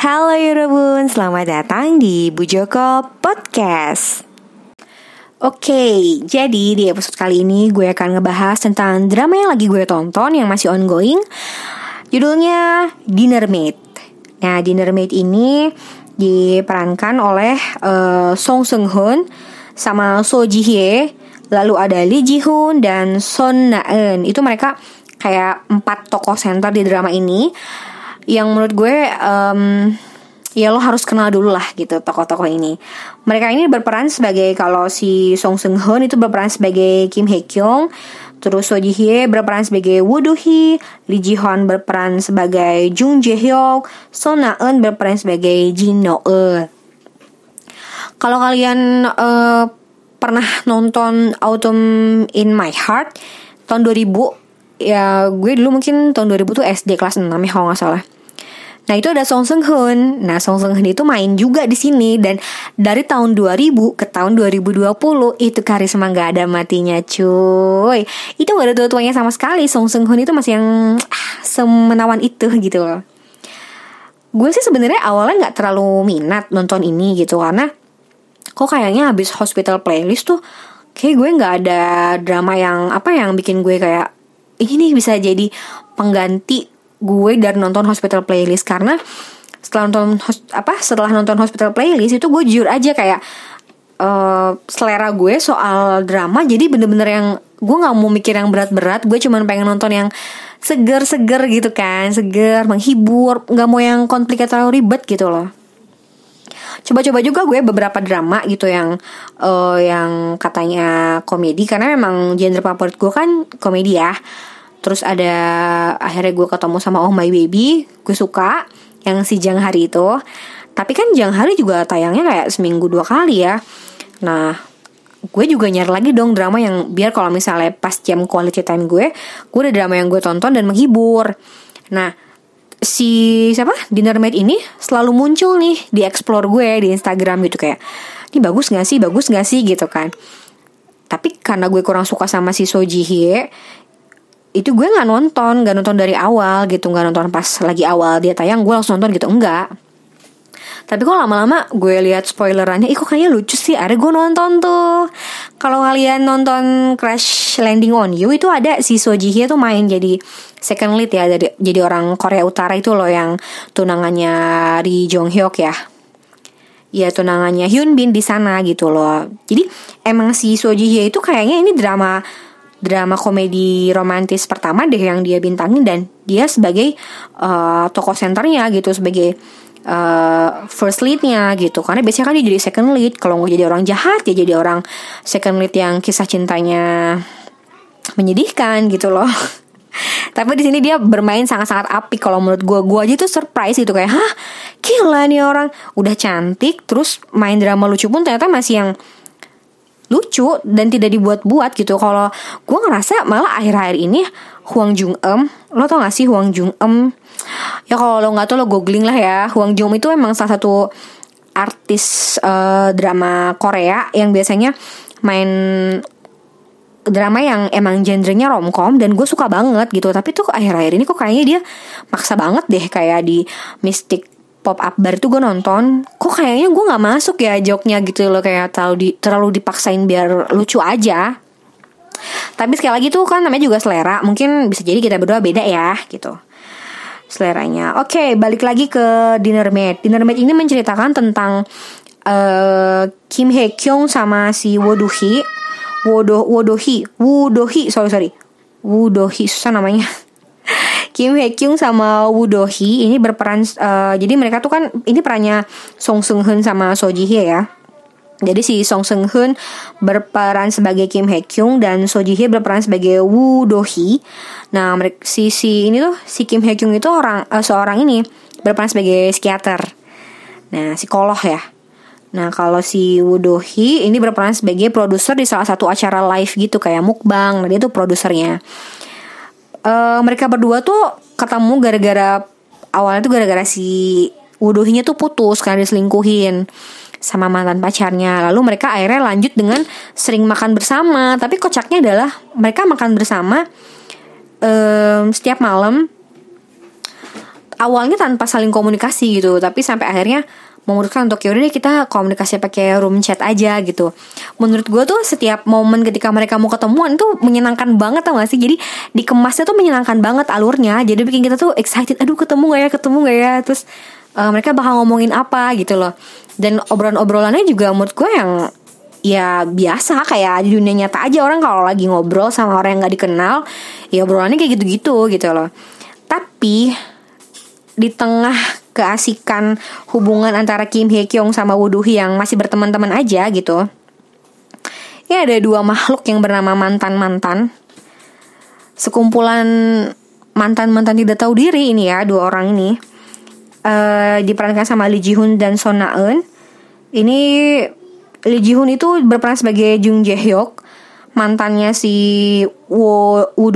Halo Yorobun, selamat datang di Bu Joko Podcast. Oke, jadi di episode kali ini gue akan ngebahas tentang drama yang lagi gue tonton yang masih ongoing. Judulnya Dinner Mate. Nah, Dinner Mate ini diperankan oleh uh, Song Seung Hoon sama So Ji Hye. Lalu ada Lee Ji Hoon dan Son Na Eun. Itu mereka kayak empat tokoh center di drama ini yang menurut gue um, ya lo harus kenal dulu lah gitu tokoh-tokoh ini. Mereka ini berperan sebagai kalau si Song Seung Hoon itu berperan sebagai Kim Hye Kyung, terus So Ji Hye berperan sebagai Woo Do Hee, Lee Ji Hoon berperan sebagai Jung Jae Hyuk, So Na Eun berperan sebagai Jin No E. Kalau kalian uh, pernah nonton Autumn in My Heart tahun 2000 ya gue dulu mungkin tahun 2000 tuh SD kelas 6 ya kalau nggak salah Nah itu ada Song Seung Hoon. Nah Song Seung Hoon itu main juga di sini dan dari tahun 2000 ke tahun 2020 itu karisma nggak ada matinya cuy. Itu gak ada tua-tuanya sama sekali. Song Seung Hoon itu masih yang ah, semenawan itu gitu loh. Gue sih sebenarnya awalnya nggak terlalu minat nonton ini gitu karena kok kayaknya habis hospital playlist tuh kayak gue nggak ada drama yang apa yang bikin gue kayak ini nih bisa jadi pengganti gue dari nonton Hospital Playlist karena setelah nonton apa setelah nonton Hospital Playlist itu gue jujur aja kayak uh, selera gue soal drama jadi bener-bener yang gue nggak mau mikir yang berat-berat gue cuma pengen nonton yang seger-seger gitu kan seger menghibur nggak mau yang konflik atau ribet gitu loh. Coba-coba juga gue beberapa drama gitu yang uh, yang katanya komedi karena memang genre favorit gue kan komedi ya Terus ada akhirnya gue ketemu sama Oh My Baby, gue suka yang si Jang Hari itu. Tapi kan Jang Hari juga tayangnya kayak seminggu dua kali ya. Nah, gue juga nyari lagi dong drama yang biar kalau misalnya pas jam quality time gue, gue ada drama yang gue tonton dan menghibur. Nah, si siapa Dinner Mate ini selalu muncul nih di explore gue di Instagram gitu kayak ini bagus gak sih bagus gak sih gitu kan tapi karena gue kurang suka sama si Soji Hye itu gue nggak nonton nggak nonton dari awal gitu nggak nonton pas lagi awal dia tayang gue langsung nonton gitu enggak tapi kok lama-lama gue lihat spoilerannya, ih kok kayaknya lucu sih. Ada gue nonton tuh. Kalau kalian nonton Crash Landing on You itu ada si So Ji Hye tuh main jadi second lead ya, jadi jadi orang Korea Utara itu loh yang tunangannya Ri Jong Hyuk ya. Ya tunangannya Hyun Bin di sana gitu loh. Jadi emang si So Ji Hye itu kayaknya ini drama drama komedi romantis pertama deh yang dia bintangin dan dia sebagai uh, tokoh senternya gitu sebagai uh, first leadnya gitu. Karena biasanya kan dia jadi second lead. Kalau nggak jadi orang jahat ya jadi orang second lead yang kisah cintanya menyedihkan gitu loh. Tapi di sini dia bermain sangat-sangat api. Kalau menurut gue gue aja tuh surprise gitu. Kayak hah gila nih orang. Udah cantik terus main drama lucu pun ternyata masih yang lucu dan tidak dibuat-buat gitu. Kalau gue ngerasa malah akhir-akhir ini Huang Jung Em, lo tau gak sih Huang Jung Em? Ya kalau lo nggak tau lo googling lah ya. Huang Jung itu emang salah satu artis uh, drama Korea yang biasanya main drama yang emang genrenya romcom dan gue suka banget gitu tapi tuh akhir-akhir ini kok kayaknya dia maksa banget deh kayak di Mystic pop up bar itu gue nonton kok kayaknya gue nggak masuk ya joknya gitu loh kayak terlalu di, terlalu dipaksain biar lucu aja. Tapi sekali lagi tuh kan namanya juga selera mungkin bisa jadi kita berdua beda ya gitu. Seleranya. Oke okay, balik lagi ke dinner mate dinner mate ini menceritakan tentang uh, Kim Hye Kyung sama si Woo Do Hee. Woo Do Woo Do Hee. Woo Do Hee sorry sorry. Woo Do Hee susah namanya Kim Hye Kyung sama Woo Do Hee ini berperan uh, jadi mereka tuh kan ini perannya Song Seung Hoon sama So Ji Hye ya. Jadi si Song Seung Hoon berperan sebagai Kim Hye Kyung dan So Ji Hye berperan sebagai Woo Do Hee. Nah, si si ini tuh si Kim Hye Kyung itu orang uh, seorang ini berperan sebagai psikiater. Nah, psikolog ya. Nah kalau si Woo Do Hee ini berperan sebagai produser di salah satu acara live gitu kayak mukbang. Nah dia tuh produsernya uh, mereka berdua tuh ketemu gara-gara awalnya tuh gara-gara si Wuduhinya tuh putus karena diselingkuhin sama mantan pacarnya. Lalu mereka akhirnya lanjut dengan sering makan bersama. Tapi kocaknya adalah mereka makan bersama um, setiap malam. awalnya tanpa saling komunikasi gitu tapi sampai akhirnya memutuskan untuk yaudah deh kita komunikasi pakai room chat aja gitu. Menurut gue tuh setiap momen ketika mereka mau ketemuan tuh menyenangkan banget tau gak sih? Jadi dikemasnya tuh menyenangkan banget alurnya. Jadi bikin kita tuh excited aduh ketemu gak ya ketemu gak ya? Terus uh, mereka bakal ngomongin apa gitu loh. Dan obrolan-obrolannya juga menurut gue yang ya biasa kayak di dunia nyata aja. Orang kalau lagi ngobrol sama orang yang nggak dikenal ya obrolannya kayak gitu-gitu gitu loh. Tapi di tengah keasikan hubungan antara Kim Hye Kyung sama Woo yang masih berteman-teman aja gitu. Ya ada dua makhluk yang bernama mantan-mantan. Sekumpulan mantan-mantan tidak tahu diri ini ya dua orang ini. Uh, diperankan sama Lee Ji Hoon dan Son Na Eun. Ini Lee Ji Hoon itu berperan sebagai Jung Jae Hyuk, mantannya si Woo, Woo.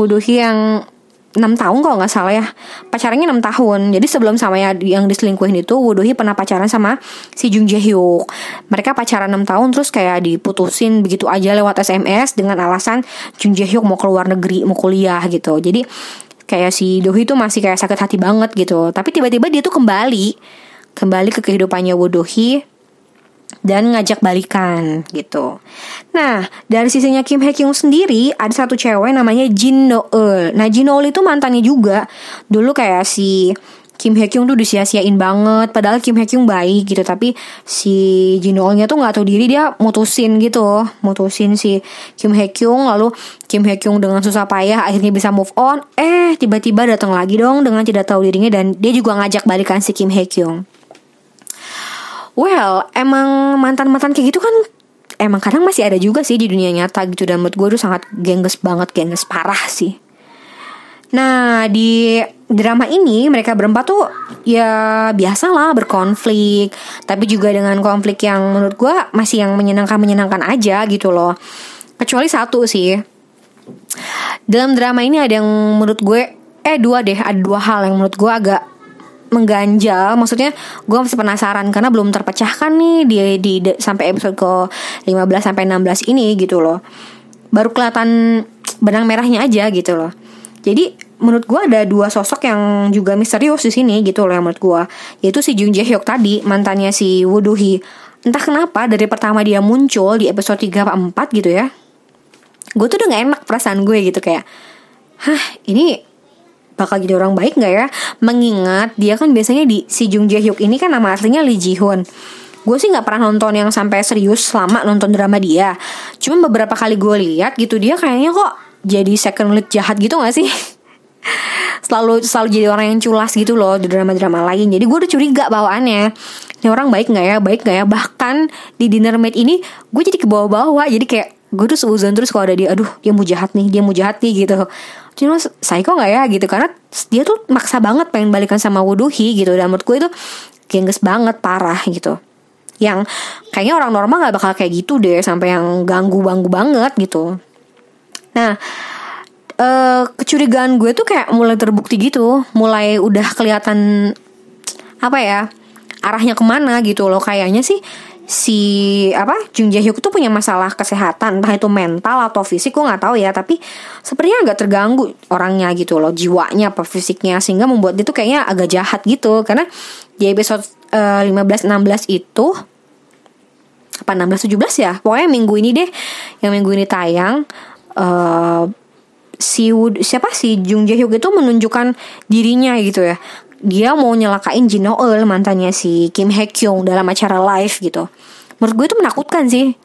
Woo yang 6 tahun kalau nggak salah ya. Pacarannya 6 tahun. Jadi sebelum sama ya yang diselingkuhin itu Wudohi pernah pacaran sama si Jung Jae Hyuk. Mereka pacaran 6 tahun terus kayak diputusin begitu aja lewat SMS dengan alasan Jung Jae Hyuk mau keluar negeri mau kuliah gitu. Jadi kayak si Dohi itu masih kayak sakit hati banget gitu. Tapi tiba-tiba dia tuh kembali. Kembali ke kehidupannya Wudohi dan ngajak balikan gitu. Nah, dari sisinya Kim Hye Kyung sendiri ada satu cewek namanya Jin No Eul. Nah, Jin No Eul itu mantannya juga. Dulu kayak si Kim Hye Kyung tuh disia-siain banget padahal Kim Hye Kyung baik gitu tapi si Jin No Eulnya tuh nggak tahu diri dia mutusin gitu mutusin si Kim Hye Kyung lalu Kim Hye Kyung dengan susah payah akhirnya bisa move on eh tiba-tiba datang lagi dong dengan tidak tahu dirinya dan dia juga ngajak balikan si Kim Hye Kyung Well, emang mantan-mantan kayak gitu kan emang kadang masih ada juga sih di dunia nyata gitu. Dan menurut gue tuh sangat gengges banget, gengges parah sih. Nah di drama ini mereka berempat tuh ya biasa lah berkonflik. Tapi juga dengan konflik yang menurut gue masih yang menyenangkan-menyenangkan aja gitu loh. Kecuali satu sih. Dalam drama ini ada yang menurut gue Eh dua deh, ada dua hal yang menurut gue agak mengganjal maksudnya gue masih penasaran karena belum terpecahkan nih di, di, di sampai episode ke 15 sampai 16 ini gitu loh. Baru kelihatan benang merahnya aja gitu loh. Jadi menurut gue ada dua sosok yang juga misterius di sini gitu loh yang menurut gue yaitu si Jung Jae Hyuk tadi mantannya si Woo entah kenapa dari pertama dia muncul di episode 3 apa 4 gitu ya gue tuh udah gak enak perasaan gue gitu kayak hah ini bakal jadi orang baik nggak ya? Mengingat dia kan biasanya di si Jung Jae Hyuk ini kan nama aslinya Lee Ji Hoon. Gue sih nggak pernah nonton yang sampai serius selama nonton drama dia. Cuma beberapa kali gue lihat gitu dia kayaknya kok jadi second lead jahat gitu gak sih? selalu selalu jadi orang yang culas gitu loh di drama-drama lain. Jadi gue udah curiga bawaannya. Ini orang baik nggak ya? Baik nggak ya? Bahkan di dinner mate ini gue jadi ke bawah-bawah. Jadi kayak gue tuh seuzon terus kalau ada dia aduh dia mau jahat nih dia mau jahat nih gitu cuma psycho nggak ya gitu. Karena dia tuh maksa banget pengen balikan sama Wuduhi gitu. Dan menurut gue itu gengges banget parah gitu. Yang kayaknya orang normal nggak bakal kayak gitu deh sampai yang ganggu ganggu banget gitu. Nah uh, kecurigaan gue tuh kayak mulai terbukti gitu. Mulai udah kelihatan apa ya arahnya ke mana gitu loh. Kayaknya sih si apa Jung Jae Hyuk tuh punya masalah kesehatan entah itu mental atau fisik gue nggak tahu ya tapi sepertinya agak terganggu orangnya gitu loh jiwanya apa fisiknya sehingga membuat dia tuh kayaknya agak jahat gitu. Karena di episode uh, 15 16 itu apa 16 17 ya? Pokoknya minggu ini deh yang minggu ini tayang uh, si siapa? Sih Jung Jae Hyuk itu menunjukkan dirinya gitu ya dia mau nyelakain Jin Eul mantannya si Kim Hye Kyung dalam acara live gitu. Menurut gue itu menakutkan sih.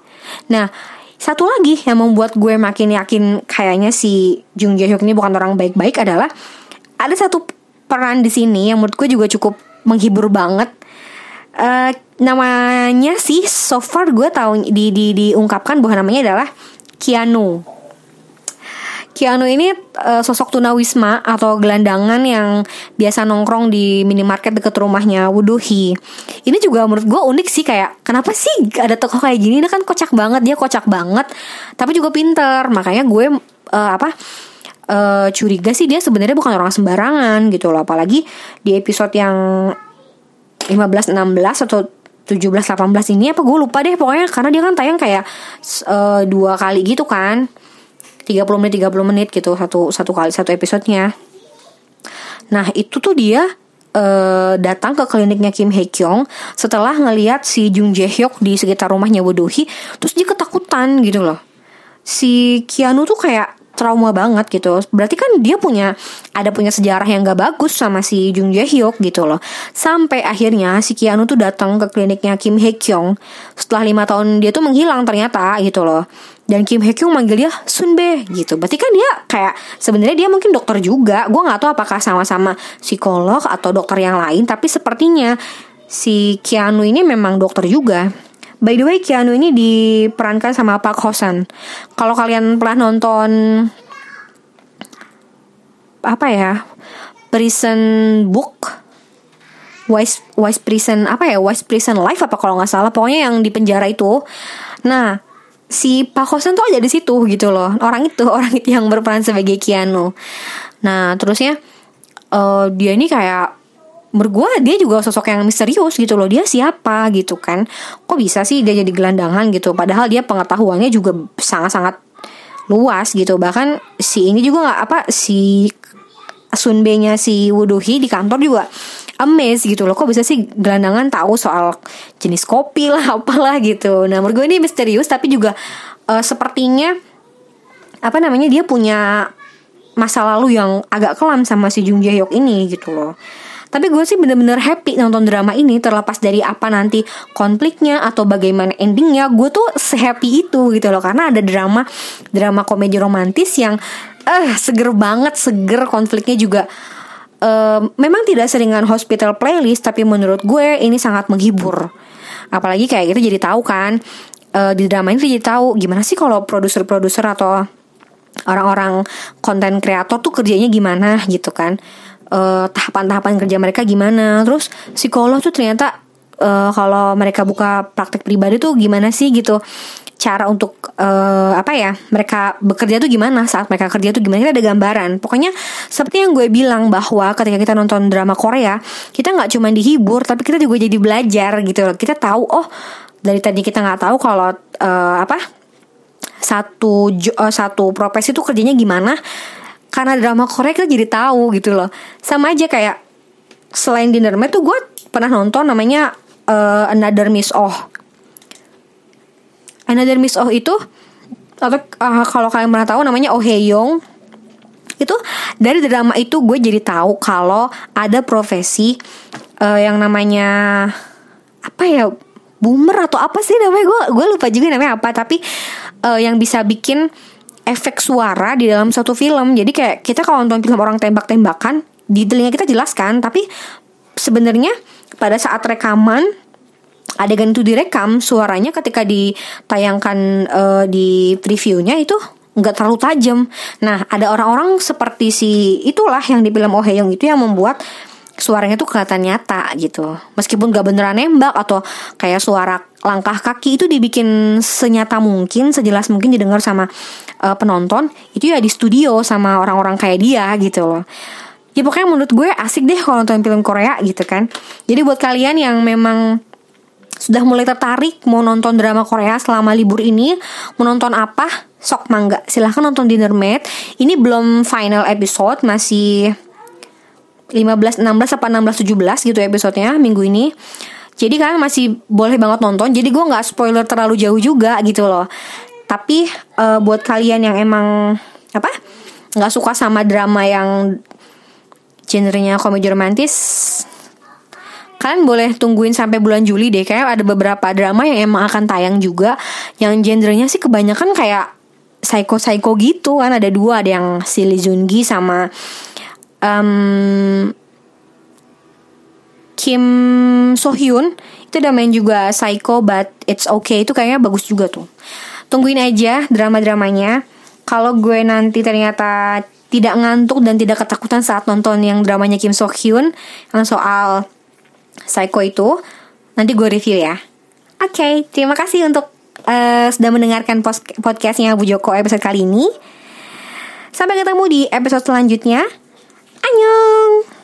Nah, satu lagi yang membuat gue makin yakin kayaknya si Jung Jae Hyuk ini bukan orang baik-baik adalah ada satu peran di sini yang menurut gue juga cukup menghibur banget. Uh, namanya sih so far gue tahu di, di diungkapkan bahwa namanya adalah Keanu Keanu ini uh, sosok tunawisma atau gelandangan yang biasa nongkrong di minimarket deket rumahnya Wuduhi. Ini juga menurut gue unik sih kayak kenapa sih ada tokoh kayak gini? Ini kan kocak banget dia kocak banget, tapi juga pinter. Makanya gue uh, apa? Uh, curiga sih dia sebenarnya bukan orang sembarangan gitu loh apalagi di episode yang 15 16 atau 17 18 ini apa gue lupa deh pokoknya karena dia kan tayang kayak uh, dua kali gitu kan 30 menit 30 menit gitu satu satu kali satu episodenya Nah itu tuh dia uh, datang ke kliniknya Kim Hae Kyung setelah ngeliat si Jung Jae Hyuk di sekitar rumahnya Wodohi, terus dia ketakutan gitu loh. Si Kianu tuh kayak trauma banget gitu. Berarti kan dia punya ada punya sejarah yang gak bagus sama si Jung Jae Hyuk gitu loh. Sampai akhirnya si Kianu tuh datang ke kliniknya Kim Hae Kyung. Setelah lima tahun dia tuh menghilang ternyata gitu loh. Dan Kim Hae Kyung manggil dia Sun Be gitu. Berarti kan dia kayak sebenarnya dia mungkin dokter juga. Gue nggak tahu apakah sama-sama psikolog atau dokter yang lain. Tapi sepertinya si Kianu ini memang dokter juga. By the way, Keanu ini diperankan sama Park Hosan. Kalau kalian pernah nonton apa ya? Prison Book Wise Wise Prison apa ya? Wise Prison Life apa kalau nggak salah. Pokoknya yang di penjara itu. Nah, si Pak Hosan tuh ada di situ gitu loh. Orang itu, orang itu yang berperan sebagai Keanu. Nah, terusnya uh, dia ini kayak gue dia juga sosok yang misterius gitu loh dia siapa gitu kan kok bisa sih dia jadi gelandangan gitu padahal dia pengetahuannya juga sangat-sangat luas gitu bahkan si ini juga nggak apa si Sunbe-nya si Wuduhi di kantor juga amazed gitu loh. Kok bisa sih gelandangan tahu soal jenis kopi lah apalah gitu. Nah menurut gue ini misterius tapi juga uh, sepertinya apa namanya dia punya masa lalu yang agak kelam sama si Jung Jae ini gitu loh. Tapi gue sih bener-bener happy nonton drama ini terlepas dari apa nanti konfliknya atau bagaimana endingnya. Gue tuh sehappy itu gitu loh. Karena ada drama drama komedi romantis yang eh uh, seger banget, seger konfliknya juga uh, memang tidak seringan hospital playlist tapi menurut gue ini sangat menghibur. Apalagi kayak gitu jadi tahu kan uh, di drama ini jadi tahu gimana sih kalau produser-produser atau orang-orang konten kreator tuh kerjanya gimana gitu kan. Tahapan tahapan-tahapan kerja mereka gimana. Terus psikolog tuh ternyata uh, kalau mereka buka praktek pribadi tuh gimana sih gitu cara untuk uh, apa ya mereka bekerja tuh gimana saat mereka kerja tuh gimana kita ada gambaran. Pokoknya seperti yang gue bilang bahwa ketika kita nonton drama Korea kita nggak cuma dihibur tapi kita juga jadi belajar gitu loh. Kita tahu oh dari tadi kita nggak tahu kalau uh, apa satu uh, satu profesi tuh kerjanya gimana. Karena drama Korea kita jadi tahu gitu loh. Sama aja kayak selain Dinner tuh gue pernah nonton namanya uh, Another Miss Oh Another Miss Oh itu atau uh, kalau kalian pernah tahu namanya Oh Hae Young itu dari drama itu gue jadi tahu kalau ada profesi uh, yang namanya apa ya boomer atau apa sih namanya gue gue lupa juga namanya apa tapi uh, yang bisa bikin efek suara di dalam satu film. Jadi kayak kita kalau nonton film orang tembak-tembakan di telinga kita jelaskan, tapi sebenarnya pada saat rekaman adegan itu direkam suaranya ketika ditayangkan uh, di previewnya itu nggak terlalu tajam. Nah, ada orang-orang seperti si itulah yang di film Oh Young itu yang membuat suaranya tuh kelihatan nyata gitu. Meskipun gak beneran nembak atau kayak suara langkah kaki itu dibikin senyata mungkin, sejelas mungkin didengar sama uh, penonton. Itu ya di studio sama orang-orang kayak dia gitu loh. Ya pokoknya menurut gue asik deh kalau nonton film Korea gitu kan. Jadi buat kalian yang memang sudah mulai tertarik mau nonton drama Korea selama libur ini, mau nonton apa? Sok mangga, silahkan nonton Dinner Maid. Ini belum final episode, masih 15, 16 apa 16, 17 gitu episodenya minggu ini. Jadi kalian masih boleh banget nonton. Jadi gue gak spoiler terlalu jauh juga gitu loh. Tapi uh, buat kalian yang emang apa? Gak suka sama drama yang genrenya komedi romantis kalian boleh tungguin sampai bulan Juli deh. Kayak ada beberapa drama yang emang akan tayang juga. Yang genrenya sih kebanyakan kayak psycho psycho gitu kan. Ada dua ada yang si Lee Joon Gi sama um, Kim So Hyun itu udah main juga Psycho but it's okay. Itu kayaknya bagus juga tuh. Tungguin aja drama-dramanya. Kalau gue nanti ternyata tidak ngantuk dan tidak ketakutan saat nonton yang dramanya Kim So Hyun yang soal Psycho itu nanti gue review ya. Oke okay, terima kasih untuk uh, sudah mendengarkan podcastnya Bu Joko episode kali ini. Sampai ketemu di episode selanjutnya. 안녕!